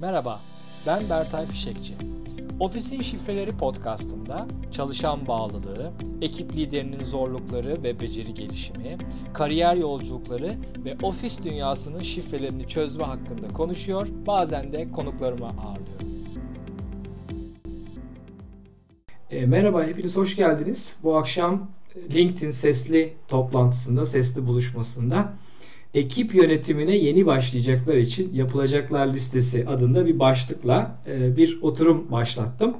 Merhaba, ben Bertay Fişekçi. Ofisin Şifreleri podcastında çalışan bağlılığı, ekip liderinin zorlukları ve beceri gelişimi, kariyer yolculukları ve ofis dünyasının şifrelerini çözme hakkında konuşuyor, bazen de konuklarımı ağırlıyorum. E, merhaba, hepiniz hoş geldiniz. Bu akşam LinkedIn sesli toplantısında, sesli buluşmasında ekip yönetimine yeni başlayacaklar için yapılacaklar listesi adında bir başlıkla e, bir oturum başlattım.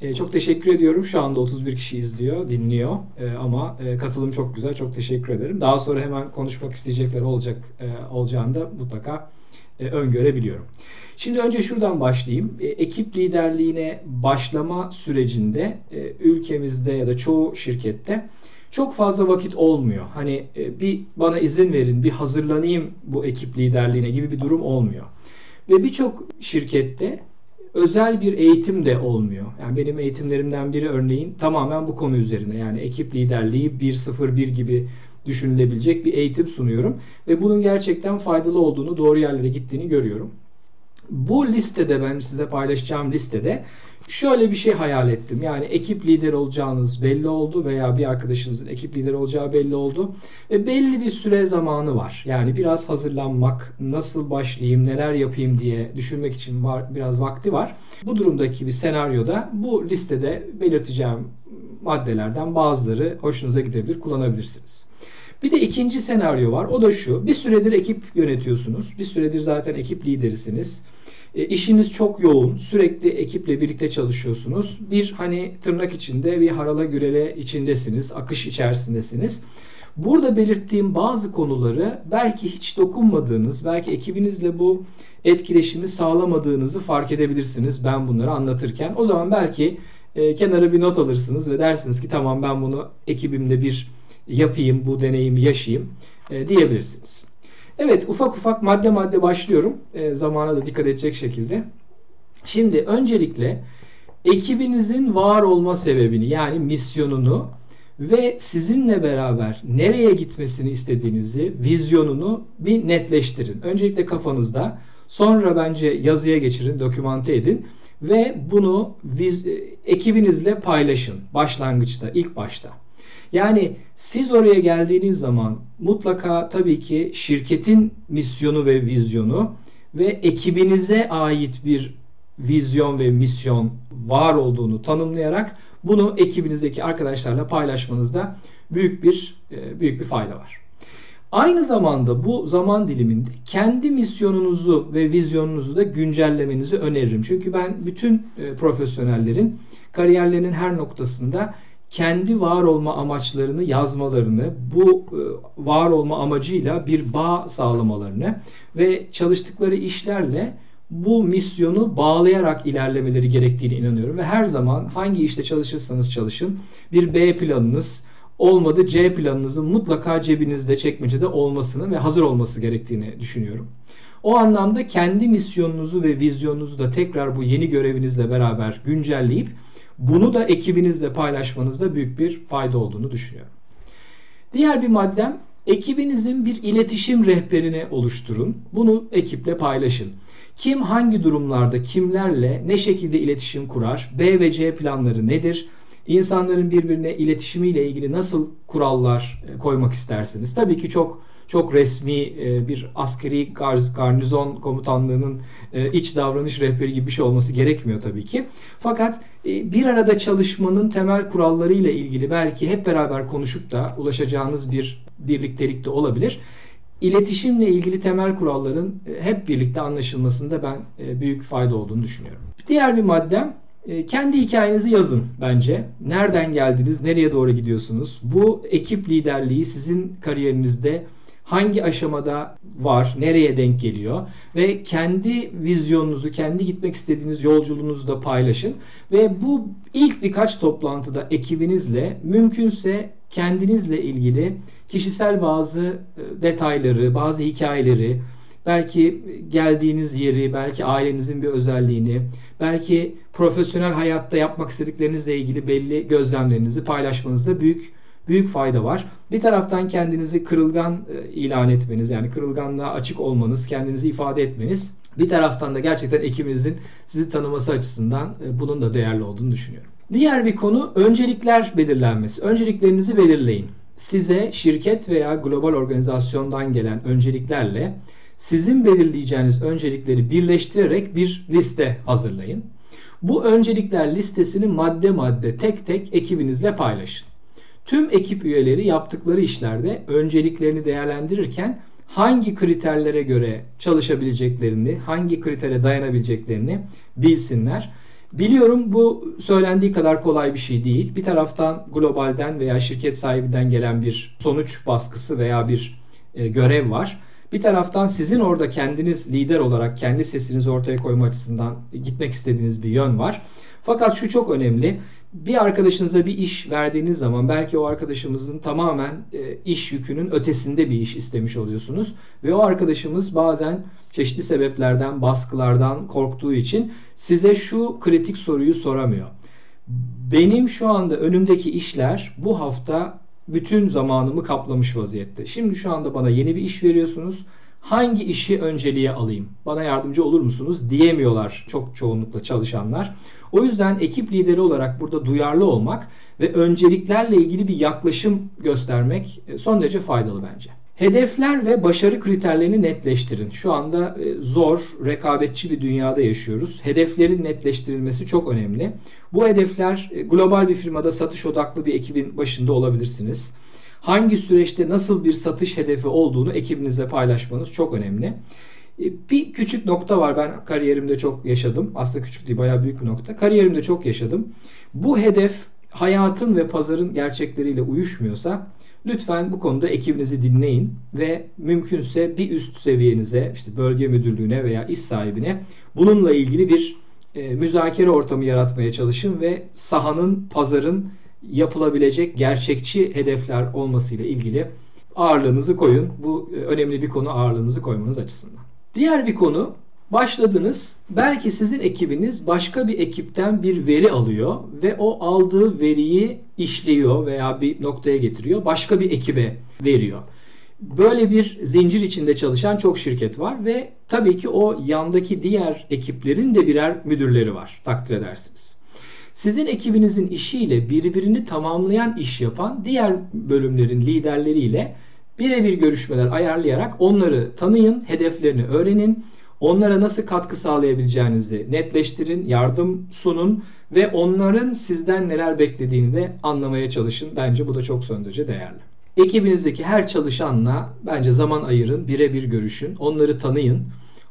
E, çok teşekkür ediyorum. Şu anda 31 kişi izliyor, dinliyor. E, ama katılım çok güzel. Çok teşekkür ederim. Daha sonra hemen konuşmak isteyecekler olacak olacağını da mutlaka öngörebiliyorum. Şimdi önce şuradan başlayayım. Ekip liderliğine başlama sürecinde ülkemizde ya da çoğu şirkette çok fazla vakit olmuyor. Hani e, bir bana izin verin, bir hazırlanayım bu ekip liderliğine gibi bir durum olmuyor. Ve birçok şirkette özel bir eğitim de olmuyor. Yani benim eğitimlerimden biri örneğin tamamen bu konu üzerine. Yani ekip liderliği 101 gibi düşünülebilecek bir eğitim sunuyorum ve bunun gerçekten faydalı olduğunu, doğru yerlere gittiğini görüyorum. Bu listede ben size paylaşacağım listede şöyle bir şey hayal ettim. Yani ekip lideri olacağınız belli oldu veya bir arkadaşınızın ekip lideri olacağı belli oldu. Ve belli bir süre zamanı var. Yani biraz hazırlanmak, nasıl başlayayım, neler yapayım diye düşünmek için var, biraz vakti var. Bu durumdaki bir senaryoda bu listede belirteceğim maddelerden bazıları hoşunuza gidebilir, kullanabilirsiniz. Bir de ikinci senaryo var. O da şu. Bir süredir ekip yönetiyorsunuz. Bir süredir zaten ekip liderisiniz. E, işiniz çok yoğun. Sürekli ekiple birlikte çalışıyorsunuz. Bir hani tırnak içinde bir harala gürele içindesiniz. Akış içerisindesiniz. Burada belirttiğim bazı konuları belki hiç dokunmadığınız, belki ekibinizle bu etkileşimi sağlamadığınızı fark edebilirsiniz ben bunları anlatırken. O zaman belki e, kenara bir not alırsınız ve dersiniz ki tamam ben bunu ekibimde bir yapayım, bu deneyimi yaşayayım e, diyebilirsiniz. Evet ufak ufak madde madde başlıyorum. E, zamana da dikkat edecek şekilde. Şimdi öncelikle ekibinizin var olma sebebini yani misyonunu ve sizinle beraber nereye gitmesini istediğinizi, vizyonunu bir netleştirin. Öncelikle kafanızda, sonra bence yazıya geçirin, dokümante edin ve bunu e, ekibinizle paylaşın başlangıçta, ilk başta. Yani siz oraya geldiğiniz zaman mutlaka tabii ki şirketin misyonu ve vizyonu ve ekibinize ait bir vizyon ve misyon var olduğunu tanımlayarak bunu ekibinizdeki arkadaşlarla paylaşmanızda büyük bir e, büyük bir fayda var. Aynı zamanda bu zaman diliminde kendi misyonunuzu ve vizyonunuzu da güncellemenizi öneririm. Çünkü ben bütün e, profesyonellerin kariyerlerinin her noktasında kendi var olma amaçlarını yazmalarını, bu e, var olma amacıyla bir bağ sağlamalarını ve çalıştıkları işlerle bu misyonu bağlayarak ilerlemeleri gerektiğini inanıyorum ve her zaman hangi işte çalışırsanız çalışın bir B planınız olmadı C planınızın mutlaka cebinizde çekmecede olmasını ve hazır olması gerektiğini düşünüyorum. O anlamda kendi misyonunuzu ve vizyonunuzu da tekrar bu yeni görevinizle beraber güncelleyip bunu da ekibinizle paylaşmanızda büyük bir fayda olduğunu düşünüyorum. Diğer bir maddem ekibinizin bir iletişim rehberini oluşturun. Bunu ekiple paylaşın. Kim hangi durumlarda kimlerle ne şekilde iletişim kurar? B ve C planları nedir? İnsanların birbirine iletişimiyle ilgili nasıl kurallar e, koymak istersiniz? Tabii ki çok çok resmi e, bir askeri garnizon komutanlığının e, iç davranış rehberi gibi bir şey olması gerekmiyor tabii ki. Fakat e, bir arada çalışmanın temel kuralları ile ilgili belki hep beraber konuşup da ulaşacağınız bir birliktelik de olabilir. İletişimle ilgili temel kuralların hep birlikte anlaşılmasında ben büyük fayda olduğunu düşünüyorum. Diğer bir maddem kendi hikayenizi yazın bence. Nereden geldiniz, nereye doğru gidiyorsunuz? Bu ekip liderliği sizin kariyerinizde hangi aşamada var, nereye denk geliyor ve kendi vizyonunuzu, kendi gitmek istediğiniz yolculuğunuzu da paylaşın ve bu ilk birkaç toplantıda ekibinizle mümkünse kendinizle ilgili kişisel bazı e, detayları, bazı hikayeleri, belki geldiğiniz yeri, belki ailenizin bir özelliğini, belki profesyonel hayatta yapmak istediklerinizle ilgili belli gözlemlerinizi paylaşmanızda büyük büyük fayda var. Bir taraftan kendinizi kırılgan e, ilan etmeniz yani kırılganlığa açık olmanız, kendinizi ifade etmeniz Bir taraftan da gerçekten ekibinizin sizi tanıması açısından e, bunun da değerli olduğunu düşünüyorum. Diğer bir konu öncelikler belirlenmesi. Önceliklerinizi belirleyin. Size şirket veya global organizasyondan gelen önceliklerle sizin belirleyeceğiniz öncelikleri birleştirerek bir liste hazırlayın. Bu öncelikler listesini madde madde tek tek ekibinizle paylaşın. Tüm ekip üyeleri yaptıkları işlerde önceliklerini değerlendirirken hangi kriterlere göre çalışabileceklerini, hangi kritere dayanabileceklerini bilsinler. Biliyorum bu söylendiği kadar kolay bir şey değil. Bir taraftan globalden veya şirket sahibinden gelen bir sonuç baskısı veya bir e, görev var. Bir taraftan sizin orada kendiniz lider olarak kendi sesinizi ortaya koyma açısından gitmek istediğiniz bir yön var. Fakat şu çok önemli. Bir arkadaşınıza bir iş verdiğiniz zaman belki o arkadaşımızın tamamen e, iş yükünün ötesinde bir iş istemiş oluyorsunuz. Ve o arkadaşımız bazen çeşitli sebeplerden, baskılardan korktuğu için size şu kritik soruyu soramıyor. Benim şu anda önümdeki işler bu hafta bütün zamanımı kaplamış vaziyette. Şimdi şu anda bana yeni bir iş veriyorsunuz. Hangi işi önceliğe alayım? Bana yardımcı olur musunuz? diyemiyorlar çok çoğunlukla çalışanlar. O yüzden ekip lideri olarak burada duyarlı olmak ve önceliklerle ilgili bir yaklaşım göstermek e, son derece faydalı bence. Hedefler ve başarı kriterlerini netleştirin. Şu anda e, zor, rekabetçi bir dünyada yaşıyoruz. Hedeflerin netleştirilmesi çok önemli. Bu hedefler e, global bir firmada satış odaklı bir ekibin başında olabilirsiniz. Hangi süreçte nasıl bir satış hedefi olduğunu ekibinizle paylaşmanız çok önemli. E, bir küçük nokta var ben kariyerimde çok yaşadım. Aslında küçük değil bayağı büyük bir nokta. Kariyerimde çok yaşadım. Bu hedef hayatın ve pazarın gerçekleriyle uyuşmuyorsa Lütfen bu konuda ekibinizi dinleyin ve mümkünse bir üst seviyenize, işte bölge müdürlüğüne veya iş sahibine bununla ilgili bir e, müzakere ortamı yaratmaya çalışın ve sahanın, pazarın yapılabilecek gerçekçi hedefler olmasıyla ilgili ağırlığınızı koyun. Bu e, önemli bir konu ağırlığınızı koymanız açısından. Diğer bir konu Başladınız. Belki sizin ekibiniz başka bir ekipten bir veri alıyor ve o aldığı veriyi işliyor veya bir noktaya getiriyor. Başka bir ekibe veriyor. Böyle bir zincir içinde çalışan çok şirket var ve tabii ki o yandaki diğer ekiplerin de birer müdürleri var. Takdir edersiniz. Sizin ekibinizin işiyle birbirini tamamlayan iş yapan diğer bölümlerin liderleriyle birebir görüşmeler ayarlayarak onları tanıyın, hedeflerini öğrenin Onlara nasıl katkı sağlayabileceğinizi netleştirin, yardım sunun ve onların sizden neler beklediğini de anlamaya çalışın. Bence bu da çok son değerli. Ekibinizdeki her çalışanla bence zaman ayırın, birebir görüşün, onları tanıyın.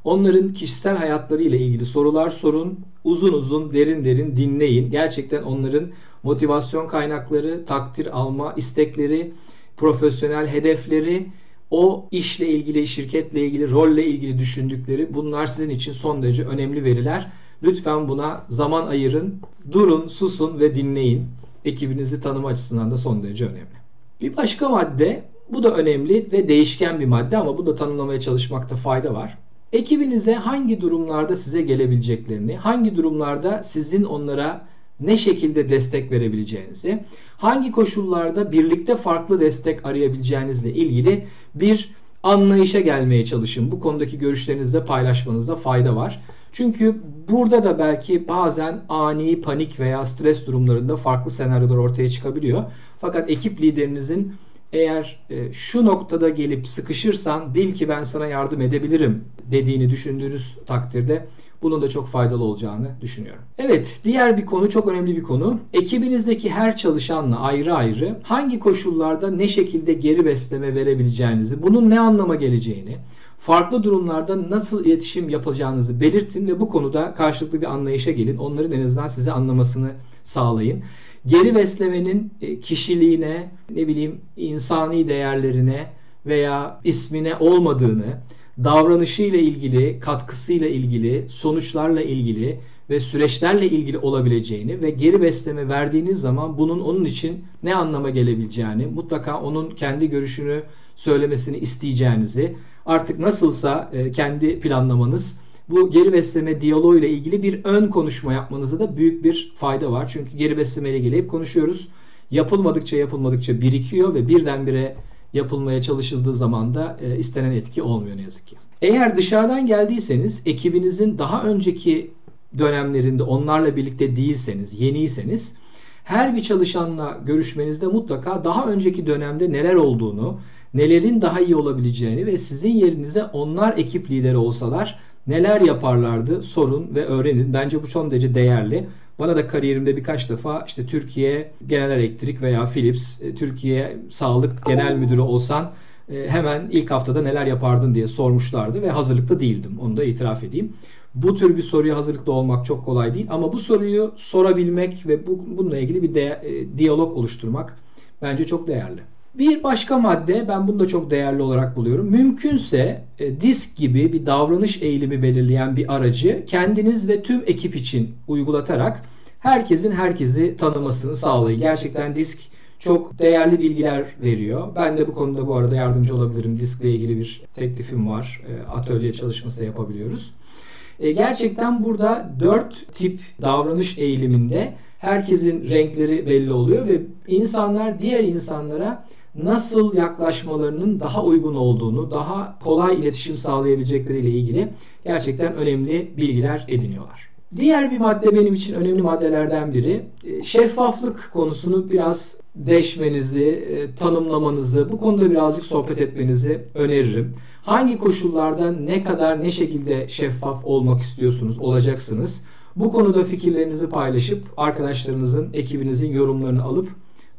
Onların kişisel hayatları ile ilgili sorular sorun, uzun uzun, derin derin dinleyin. Gerçekten onların motivasyon kaynakları, takdir alma istekleri, profesyonel hedefleri o işle ilgili, şirketle ilgili, rolle ilgili düşündükleri bunlar sizin için son derece önemli veriler. Lütfen buna zaman ayırın, durun, susun ve dinleyin. Ekibinizi tanıma açısından da son derece önemli. Bir başka madde, bu da önemli ve değişken bir madde ama bu da tanımlamaya çalışmakta fayda var. Ekibinize hangi durumlarda size gelebileceklerini, hangi durumlarda sizin onlara ne şekilde destek verebileceğinizi, hangi koşullarda birlikte farklı destek arayabileceğinizle ilgili bir anlayışa gelmeye çalışın. Bu konudaki görüşlerinizde paylaşmanızda fayda var. Çünkü burada da belki bazen ani panik veya stres durumlarında farklı senaryolar ortaya çıkabiliyor. Fakat ekip liderinizin eğer e, şu noktada gelip sıkışırsan bil ki ben sana yardım edebilirim dediğini düşündüğünüz takdirde bunun da çok faydalı olacağını düşünüyorum. Evet, diğer bir konu çok önemli bir konu. Ekibinizdeki her çalışanla ayrı ayrı hangi koşullarda ne şekilde geri besleme verebileceğinizi, bunun ne anlama geleceğini, farklı durumlarda nasıl iletişim yapacağınızı belirtin ve bu konuda karşılıklı bir anlayışa gelin. Onların en azından size anlamasını sağlayın. Geri beslemenin e, kişiliğine, ne bileyim insani değerlerine veya ismine olmadığını, davranışıyla ilgili, katkısıyla ilgili, sonuçlarla ilgili ve süreçlerle ilgili olabileceğini ve geri besleme verdiğiniz zaman bunun onun için ne anlama gelebileceğini, mutlaka onun kendi görüşünü söylemesini isteyeceğinizi, artık nasılsa e, kendi planlamanız bu geri besleme diyaloğu ile ilgili bir ön konuşma yapmanıza da büyük bir fayda var. Çünkü geri besleme ile ilgili hep konuşuyoruz. Yapılmadıkça yapılmadıkça birikiyor ve birdenbire yapılmaya çalışıldığı zaman da e, istenen etki olmuyor ne yazık ki. Eğer dışarıdan geldiyseniz ekibinizin daha önceki dönemlerinde onlarla birlikte değilseniz, yeniyseniz her bir çalışanla görüşmenizde mutlaka daha önceki dönemde neler olduğunu, nelerin daha iyi olabileceğini ve sizin yerinize onlar ekip lideri olsalar neler yaparlardı sorun ve öğrenin. Bence bu çok derece değerli. Bana da kariyerimde birkaç defa işte Türkiye Genel Elektrik veya Philips, e, Türkiye Sağlık Genel Müdürü olsan e, hemen ilk haftada neler yapardın diye sormuşlardı ve hazırlıklı değildim. Onu da itiraf edeyim. Bu tür bir soruya hazırlıklı olmak çok kolay değil ama bu soruyu sorabilmek ve bu, bununla ilgili bir de, e, diyalog oluşturmak bence çok değerli. Bir başka madde ben bunu da çok değerli olarak buluyorum. Mümkünse e, disk gibi bir davranış eğilimi belirleyen bir aracı kendiniz ve tüm ekip için uygulatarak herkesin herkesi tanımasını sağlayın. Gerçekten disk çok değerli bilgiler veriyor. Ben de bu konuda bu arada yardımcı olabilirim. Diskle ilgili bir teklifim var. E, atölye çalışması da yapabiliyoruz. E, gerçekten burada dört tip davranış eğiliminde herkesin renkleri belli oluyor ve insanlar diğer insanlara nasıl yaklaşmalarının daha uygun olduğunu, daha kolay iletişim sağlayabilecekleriyle ilgili gerçekten önemli bilgiler ediniyorlar. Diğer bir madde benim için önemli maddelerden biri e, şeffaflık konusunu biraz deşmenizi, e, tanımlamanızı, bu konuda birazcık sohbet etmenizi öneririm. Hangi koşullarda ne kadar ne şekilde şeffaf olmak istiyorsunuz, olacaksınız? Bu konuda fikirlerinizi paylaşıp arkadaşlarınızın, ekibinizin yorumlarını alıp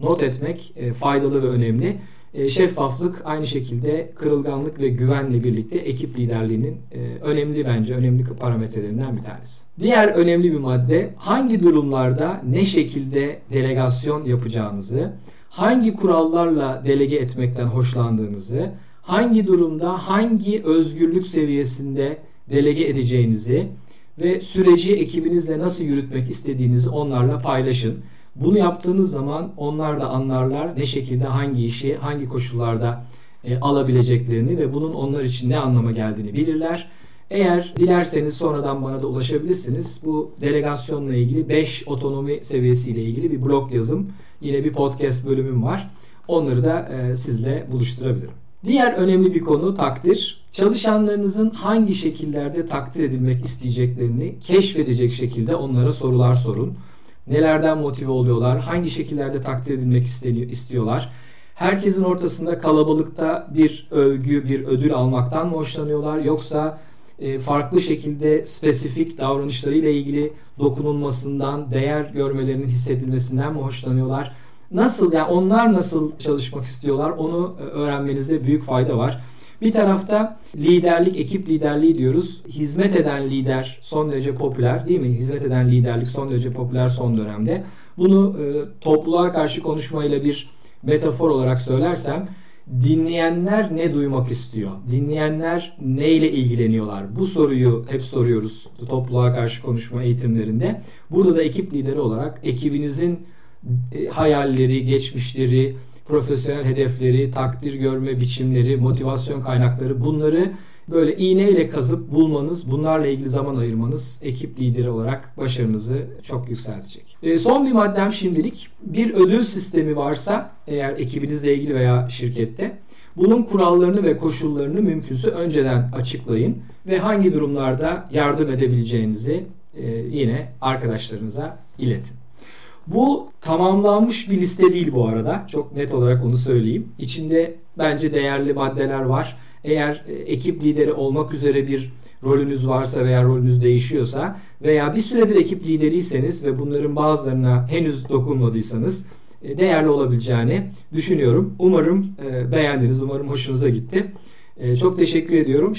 not etmek e, faydalı ve önemli. E, şeffaflık aynı şekilde kırılganlık ve güvenle birlikte ekip liderliğinin e, önemli bence önemli parametrelerinden bir tanesi. Diğer önemli bir madde hangi durumlarda ne şekilde delegasyon yapacağınızı, hangi kurallarla delege etmekten hoşlandığınızı, hangi durumda hangi özgürlük seviyesinde delege edeceğinizi ve süreci ekibinizle nasıl yürütmek istediğinizi onlarla paylaşın. Bunu yaptığınız zaman onlar da anlarlar ne şekilde hangi işi hangi koşullarda e, alabileceklerini ve bunun onlar için ne anlama geldiğini bilirler. Eğer dilerseniz sonradan bana da ulaşabilirsiniz. Bu delegasyonla ilgili 5 otonomi seviyesiyle ilgili bir blog yazım. Yine bir podcast bölümüm var. Onları da e, sizle buluşturabilirim. Diğer önemli bir konu takdir. Çalışanlarınızın hangi şekillerde takdir edilmek isteyeceklerini keşfedecek şekilde onlara sorular sorun. Nelerden motive oluyorlar? Hangi şekillerde takdir edilmek istiyorlar? Herkesin ortasında kalabalıkta bir övgü, bir ödül almaktan mı hoşlanıyorlar? Yoksa e, farklı şekilde spesifik davranışlarıyla ilgili dokunulmasından, değer görmelerinin hissedilmesinden mi hoşlanıyorlar? Nasıl yani onlar nasıl çalışmak istiyorlar onu e, öğrenmenizde büyük fayda var. Bir tarafta liderlik, ekip liderliği diyoruz. Hizmet eden lider son derece popüler değil mi? Hizmet eden liderlik son derece popüler son dönemde. Bunu e, topluluğa karşı konuşmayla bir metafor olarak söylersem dinleyenler ne duymak istiyor? Dinleyenler neyle ilgileniyorlar? Bu soruyu hep soruyoruz topluluğa karşı konuşma eğitimlerinde. Burada da ekip lideri olarak ekibinizin e, hayalleri, geçmişleri, profesyonel hedefleri, takdir görme biçimleri, motivasyon kaynakları bunları böyle iğneyle kazıp bulmanız, bunlarla ilgili zaman ayırmanız ekip lideri olarak başarınızı çok yükseltecek. E, son bir maddem şimdilik bir ödül sistemi varsa eğer ekibinizle ilgili veya şirkette bunun kurallarını ve koşullarını mümkünse önceden açıklayın ve hangi durumlarda yardım edebileceğinizi e, yine arkadaşlarınıza iletin. Bu tamamlanmış bir liste değil bu arada. Çok net olarak onu söyleyeyim. İçinde bence değerli maddeler var. Eğer e, ekip lideri olmak üzere bir rolünüz varsa veya rolünüz değişiyorsa veya bir süredir ekip lideriyseniz ve bunların bazılarına henüz dokunmadıysanız e, değerli olabileceğini düşünüyorum. Umarım e, beğendiniz, umarım hoşunuza gitti. Çok teşekkür ediyorum.